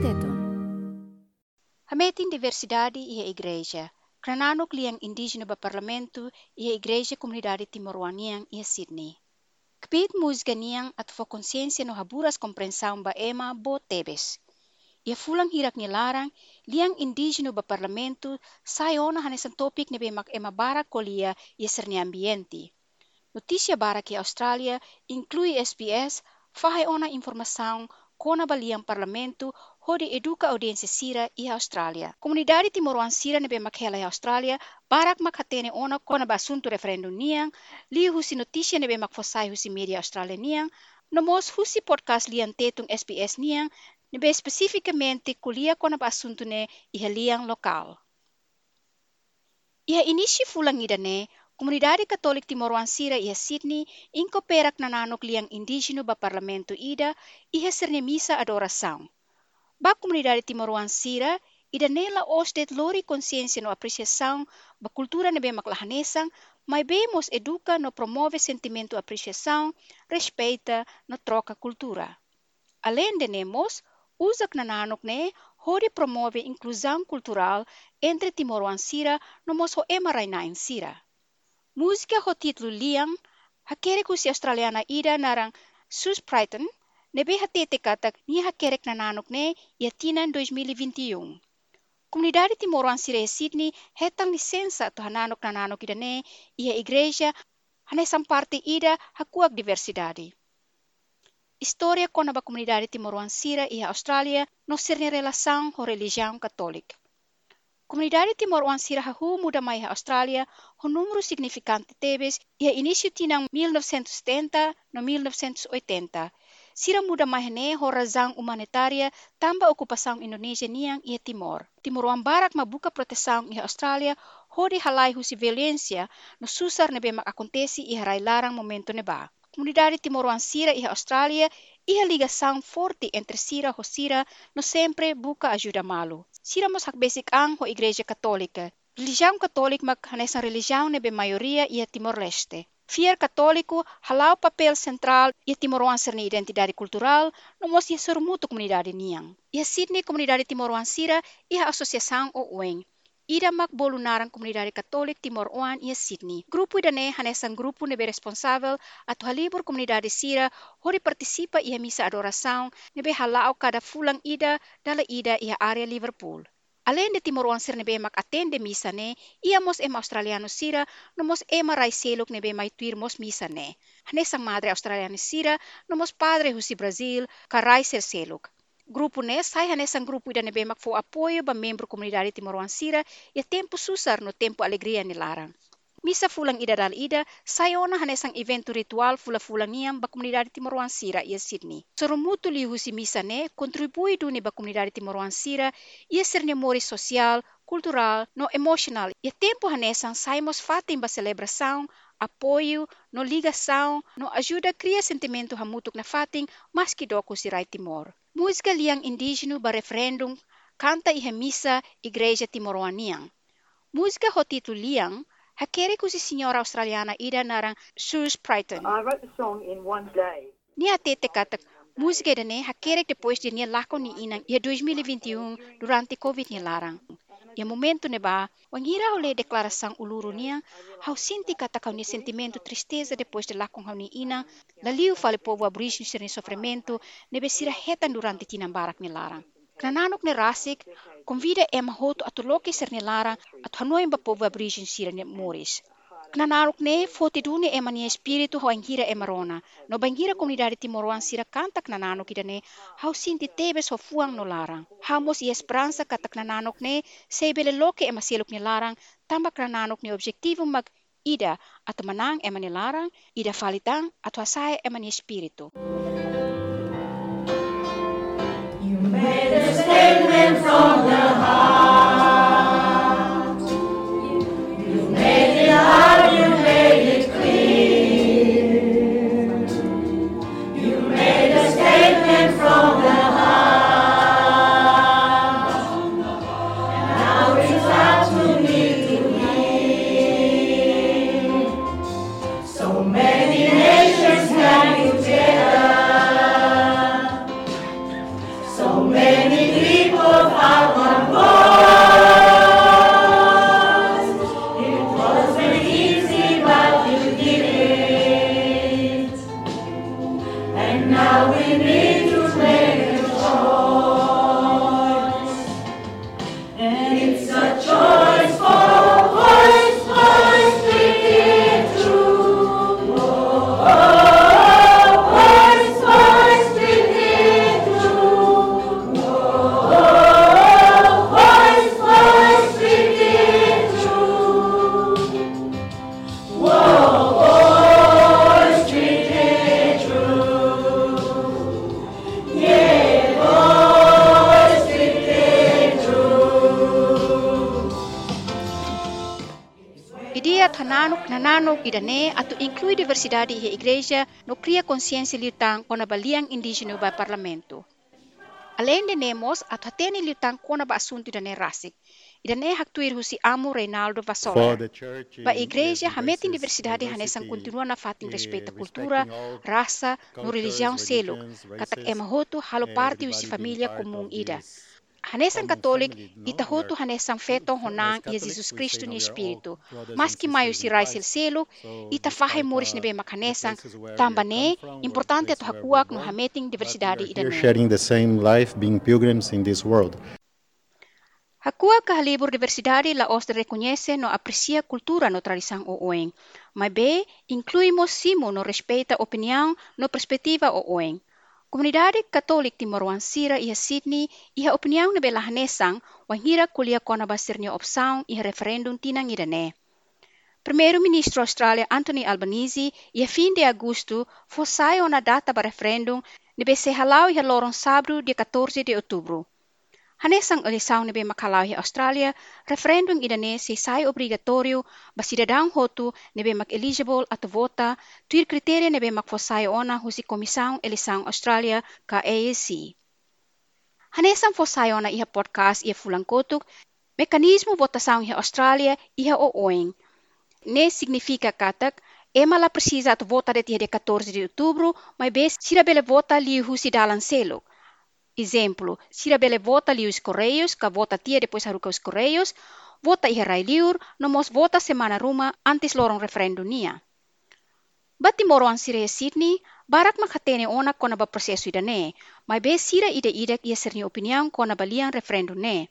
teton. Hametin diversidade e a igreja. Krananok liang indígena ba parlamento e a igreja comunidade timoroanian e a Sydney. Kpit música niang at fo consciência no haburas compreensão ba ema bo tebes. Ia fulang hirak ni larang, liang indígena ba parlamento sayona hanesan topik ni bemak ema bara kolia e ser ambiente. Notícia bara que Austrália inclui SBS, fahai ona informação kona baliang parlamento hodi educa audiência sira e Austrália. Comunidade Timoroan sira nebe makhela e Austrália, barak makhatene ona kona ba assunto referendum niang, li husi notícia nebe makfosai husi media Austrália niang, nomos husi podcast liang tetung SBS niang, nebe especificamente kulia kona ba assunto ne iha liang lokal. Iha inisi fulang ida ne, Comunidade Katolik Timor Sira e Sydney incoperak nananok liang indígena ba parlamento ida e serne misa adoração. Ba comunidade Timor Sira ida nela ostet lori consciência no apreciação ba cultura nebe maklahanesang, mas bemos educa no promove sentimento apreciação, respeita no troca cultura. Além de nemos, usa nananok ne hori promove inclusão cultural entre Timor Sira no moso emaraina em Sira. Música ho título liang, hakere ku si Australiana ida narang Sus Brighton, nebe hatete katak ni hakerek nananok ne ia tinan 2021. Comunidade Timoran Sire Sydney hetang lisensa to hananok nananok ida ne ia igreja hanesang parte ida hakuak diversidade. História kona ba comunidade Timoran Sira ia Australia no sirne relação ho religião católica. Comunidade Timor Sira hahu muda mai Austrália, o número significante tebes ia início tinang 1970 no 1980. Sira muda mai ne ho razão humanitária tamba ocupação Indonesia niang ia Timor. Timor Barak mabuka proteção ia Austrália, hodi halai husi violência no susar nebe mak acontece ia rai larang momento neba. Comunidade Timor Sira ia Austrália ia ligação forte entre Sira e Sira no sempre buka ajuda malu. Sira mos hak basic ang ho igreja católica. Religião católica mak hanesa religião nebe maioria ia Timor-Leste. Fier católico halau papel central ia Timor-Leste na identidade cultural no mos ia sormuto comunidade niang. Ia Sydney comunidade Timor-Leste ia associação o ueng. Ida mak bolunaran comunidade católica Timor Oan e Sydney. Grupo ida ne hanesan grupo nebe responsável atu halibur comunidade sira hori participa ia misa adoração nebe halao cada fulang ida dala ida ia area Liverpool. Além de Timor-Oeste nebe mak atende misa ne, ia mos ema australiano sira, no mos ema raiseluk nebe mai tuir mos misa ne. Hane sang madre australiano sira, no mos padre husi Brasil, ka raisel seluk. Grupo ne, sai hane sang grupo ida nebe mak fo apoio ba membro comunidade Timor-Oeste sira, ia tempo susar no tempo alegria ni larang. Misa fulang ida dal ida, sayona evento ritual fula fulang niam ba comunidade Timoruan Sira ia Sydney. Sorumutu li husi misa ne, kontribui duni ba comunidade Timoruan Sira ia ser memori social, cultural, no emocional. E tempo hanesang saimos fatim ba celebração, apoio, no ligação, no ajuda cria sentimento hamutuk na fating mas que doko si Rai Timor. Música liang indígena ba referendum canta e remissa Igreja Timoroanian. Música ho liang a kere ku si sinhora australiana ida naran suze bryton ni a tete kata muzika ida ne a kere dipôs di nia lako ni ina ia 2021 duranti covid nia laran ia momentu ne ba wan ira au le deklarason uluru nia au sinti kata kau nia sentimentu tristeza dipôs de lakon au ni ina laliu fale povu aborigine sira nia sofrimentu nebe sira hetan duranti tinambarak nia laran larang. Krananok ni rasik, convida ema hoto atu loke ser ni atu hanoi ba povo aborigine sira ni moris. Knanaruk ne foti dune ema ni espiritu ho angira ema rona. No bangira comunidade timoroan sira kanta knananuk ida ne hau sinti tebes ho fuang no larang. Hamos i esperança kata knananuk ne sebele loke ema seluk ni larang tamba knananuk ni objektivu mag ida atau manang ema ni larang, ida falitang atau asai ema ni espiritu. You made a statement from the idane atu inclui diversidade e igreja no cria consciência liutang kona baliang indígena ba parlamento. Além de nemos, atu hatene liutang kona ba assunto idane rasik. Idane haktuir husi amo Reinaldo Vassola. Ba igreja hametin diversidade hanesan continua na fatin respeita cultura, raça, no religião selo, katak ema hotu halo parte husi família comum ida. Hanesan Katolik, itahuto hanesan feto honang Jesus Cristo ni Espírito. Mas que maio si rai sil selo, ita fahe moris nebe makanesan, tambane, importante ato hakuak no hameting diversidade ida sharing the same life, being pilgrims in this world. Hakua kahalibur diversidade la os reconhece no aprecia cultura no tradição o oeng. Mas be, incluímos simo no respeita opinião no perspectiva o oeng. Komunidade Katolik Timor Sira iha Sydney iha opinião na bela hanesang wanghira kulia kona basirnya opção iha referendum tinang irane. Primeiro-ministro Austrália Anthony Albanese iha fim de agosto fossai na data para referendum se halau iha lorong sábado dia 14 de outubro. Hanesang eleição nebe makalau iha Austrália, referendum irane se sai obrigatório ba cidadão hotu nebe mak eligible ato vota, tuir kriteria nebe mak fossai ona husi Komissão Eleição Austrália ka AAC. Hanesang fossai ona iha podcast iha fulang kotuk, mekanismo votação iha Austrália iha o oeng. Ne significa katak, ema la precisa ato vota de dia 14 de outubro, mas bes sira bele vota li husi dalan seluk. Exemplo, sira bele vota li os correios, ka vota tia depois haruka os correios, vota iha rai nomos vota semana ruma antes lorong referendum nia. Bati moroan sira Sydney, barak makatene ona kona ba prosesu ida ne, mas be sira ida ida ia serni opinião kona balian referendum ne.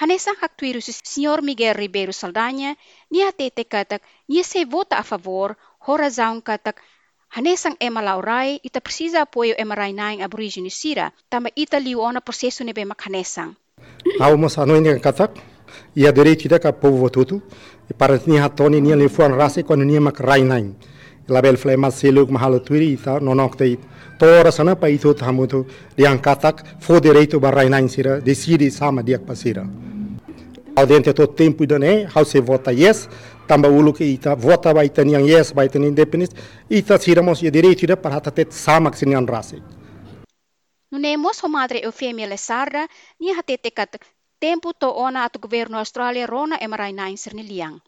Hanesang haktuiru si Sr. Miguel Ribeiro Saldanha, nia tete katak, nia se vota a favor, horazão katak, Hanesang ema laurai, ita precisa apoio ema rainaing aborigine sira, tama ita liu ona processo nebe mak hanesang. Almos anoinga katak, ia direito ida ka povo tutu, e para ni hatoni ni le fuan rase kon ni mak rainaing. La bel flema seluk mahalo tuiri ita nonok te tora sana pa itu tamutu yang katak fo direito ba rainaing sira decide sama diak pasira. Ao dentro todo tempo ida ne, how se vota yes, tamba ulu que ita vota ba ita niang yes ba ita independence, ita siramos ia direito ida para hatate sama ksinian rase. Nunemos ho madre Eufemia Lesarda, nia hatete katak, tempo to ona atu governo Australia rona ema rainaing serniliang.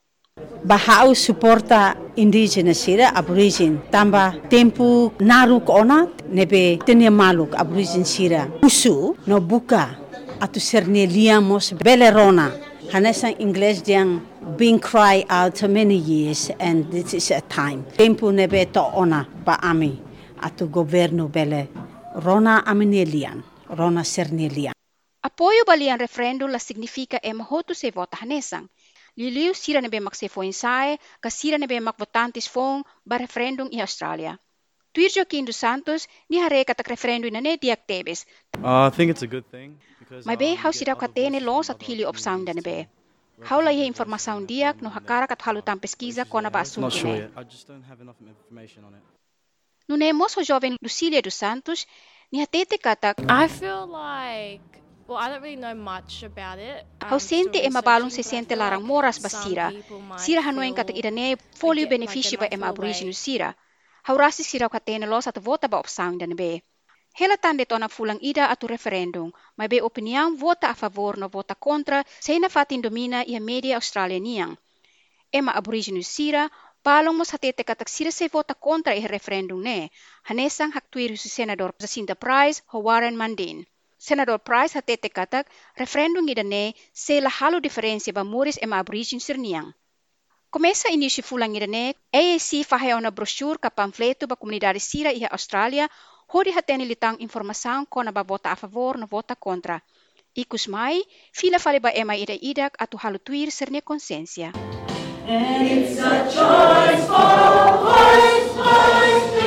Bahau suporta indígena sira aborigin tamba tempo naruk ona nebe tenia maluk aborigin sira usu no buka atu serne liamos belerona hanesan inglês diang been cry out for many years and this is a time tempo nebe to ona ba ami atu governo bele rona aminelian rona sernelian Apoio balian referendum la significa ema hotu se vota hanesang. Liliu sira nebe mak se fo insae, ka sira nebe mak votantes fong ba referendum i Australia. Tuir Joaquim dos Santos ni hare katak referendum na ne diak tebes. Uh, I think it's a good thing. Because, Mai be um, hau you get siraw other katene voices los from at other hili countries opsaun and dane be. stuff. Hau la ye informasaun diak no hakara kat halutan pesquisa kona ba asun Not sure dine. yet. I just don't have enough information on it. Nunemos ho jovem Lucilia dos Santos ni hatete katak I feel like, well, I don't really know much about it. Hau I'm still sente e mabalong se sente larang moras ba some sira. katak feel idane folio beneficio ba aborigino away. sira. Hau rasi sira katene los at vota ba opsaun dane be. Hela tande tona fulang ida atu referendum, mai be opinião vota a favor no vota contra, se na fatin domina ia media australianiang. Ema aborigino sira, palong mos hatete katak sira se vota contra i referendum ne. Hanesang haktuir si senador Jacinta Price ho Warren Mandin. Senador Price hatete katak referendum ida ne se la halo diferensia ba muris ema aborigino sirniang. Começa início fulang ida ne, AAC fahe ona brochure ka panfleto ba comunidade sira iha Australia, hori hatene litang informação kona ba vota a favor no vota contra. Ikus mai, fila fale ba ema ida idak atu halu tuir serne consciência. And it's a choice for voice, voice,